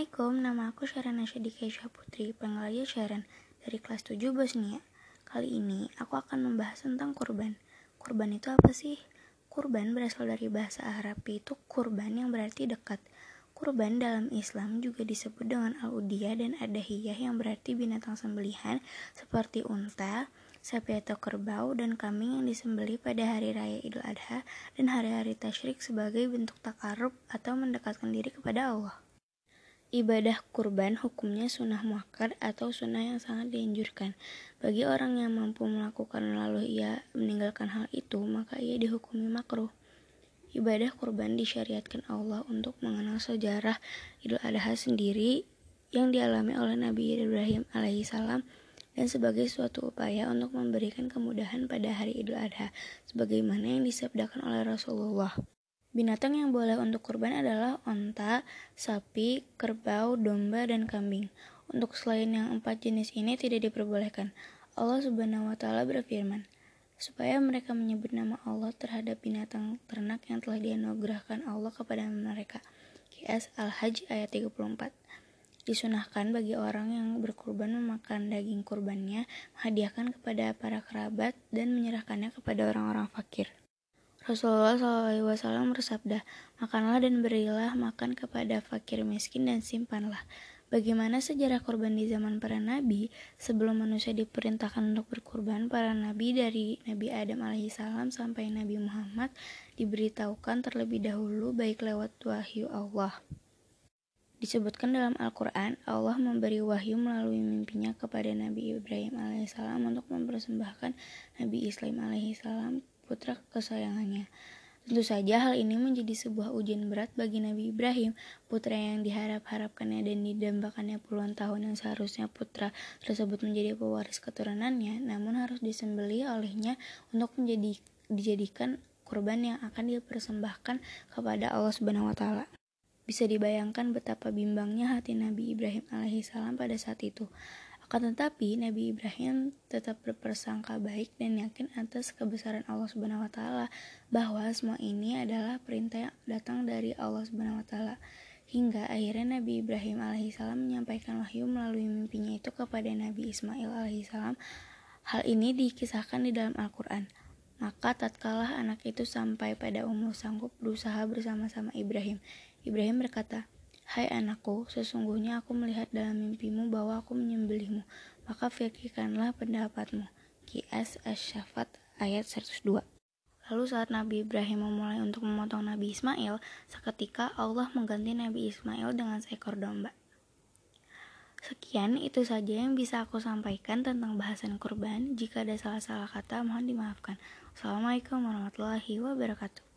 Assalamualaikum, nama aku Syarana Syadika Putri, panggil aja Sharon, dari kelas 7 Bosnia. Kali ini aku akan membahas tentang kurban. Kurban itu apa sih? Kurban berasal dari bahasa Arab itu kurban yang berarti dekat. Kurban dalam Islam juga disebut dengan al-udiyah dan adahiyah yang berarti binatang sembelihan seperti unta, sapi atau kerbau, dan kambing yang disembeli pada hari raya Idul Adha dan hari-hari tasyrik sebagai bentuk takarub atau mendekatkan diri kepada Allah. Ibadah kurban hukumnya sunnah muakkad atau sunnah yang sangat dianjurkan. Bagi orang yang mampu melakukan lalu ia meninggalkan hal itu, maka ia dihukumi makruh. Ibadah kurban disyariatkan Allah untuk mengenal sejarah Idul Adha sendiri yang dialami oleh Nabi Ibrahim alaihissalam dan sebagai suatu upaya untuk memberikan kemudahan pada hari Idul Adha sebagaimana yang disabdakan oleh Rasulullah. Binatang yang boleh untuk kurban adalah onta, sapi, kerbau, domba, dan kambing. Untuk selain yang empat jenis ini tidak diperbolehkan. Allah Subhanahu wa Ta'ala berfirman, supaya mereka menyebut nama Allah terhadap binatang ternak yang telah dianugerahkan Allah kepada mereka. QS Al-Hajj ayat 34 Disunahkan bagi orang yang berkurban memakan daging kurbannya, menghadiahkan kepada para kerabat, dan menyerahkannya kepada orang-orang fakir. Rasulullah SAW bersabda, Makanlah dan berilah makan kepada fakir miskin dan simpanlah. Bagaimana sejarah korban di zaman para nabi? Sebelum manusia diperintahkan untuk berkorban, para nabi dari Nabi Adam alaihissalam sampai Nabi Muhammad diberitahukan terlebih dahulu baik lewat wahyu Allah. Disebutkan dalam Al-Quran, Allah memberi wahyu melalui mimpinya kepada Nabi Ibrahim alaihissalam untuk mempersembahkan Nabi Islam alaihissalam putra kesayangannya. Tentu saja hal ini menjadi sebuah ujian berat bagi Nabi Ibrahim, putra yang diharap-harapkannya dan didambakannya puluhan tahun yang seharusnya putra tersebut menjadi pewaris keturunannya, namun harus disembeli olehnya untuk menjadi dijadikan kurban yang akan dipersembahkan kepada Allah Subhanahu wa taala. Bisa dibayangkan betapa bimbangnya hati Nabi Ibrahim alaihissalam pada saat itu. Akan tetapi Nabi Ibrahim tetap berpersangka baik dan yakin atas kebesaran Allah Subhanahu wa taala bahwa semua ini adalah perintah yang datang dari Allah Subhanahu wa taala. Hingga akhirnya Nabi Ibrahim alaihissalam menyampaikan wahyu melalui mimpinya itu kepada Nabi Ismail alaihissalam. Hal ini dikisahkan di dalam Al-Quran. Maka tatkala anak itu sampai pada umur sanggup berusaha bersama-sama Ibrahim. Ibrahim berkata, Hai anakku, sesungguhnya aku melihat dalam menyembelihmu, maka fikirkanlah pendapatmu. Qiyas Asy-Syafat ayat 102. Lalu saat Nabi Ibrahim memulai untuk memotong Nabi Ismail, seketika Allah mengganti Nabi Ismail dengan seekor domba. Sekian itu saja yang bisa aku sampaikan tentang bahasan kurban. Jika ada salah-salah kata, mohon dimaafkan. Assalamualaikum warahmatullahi wabarakatuh.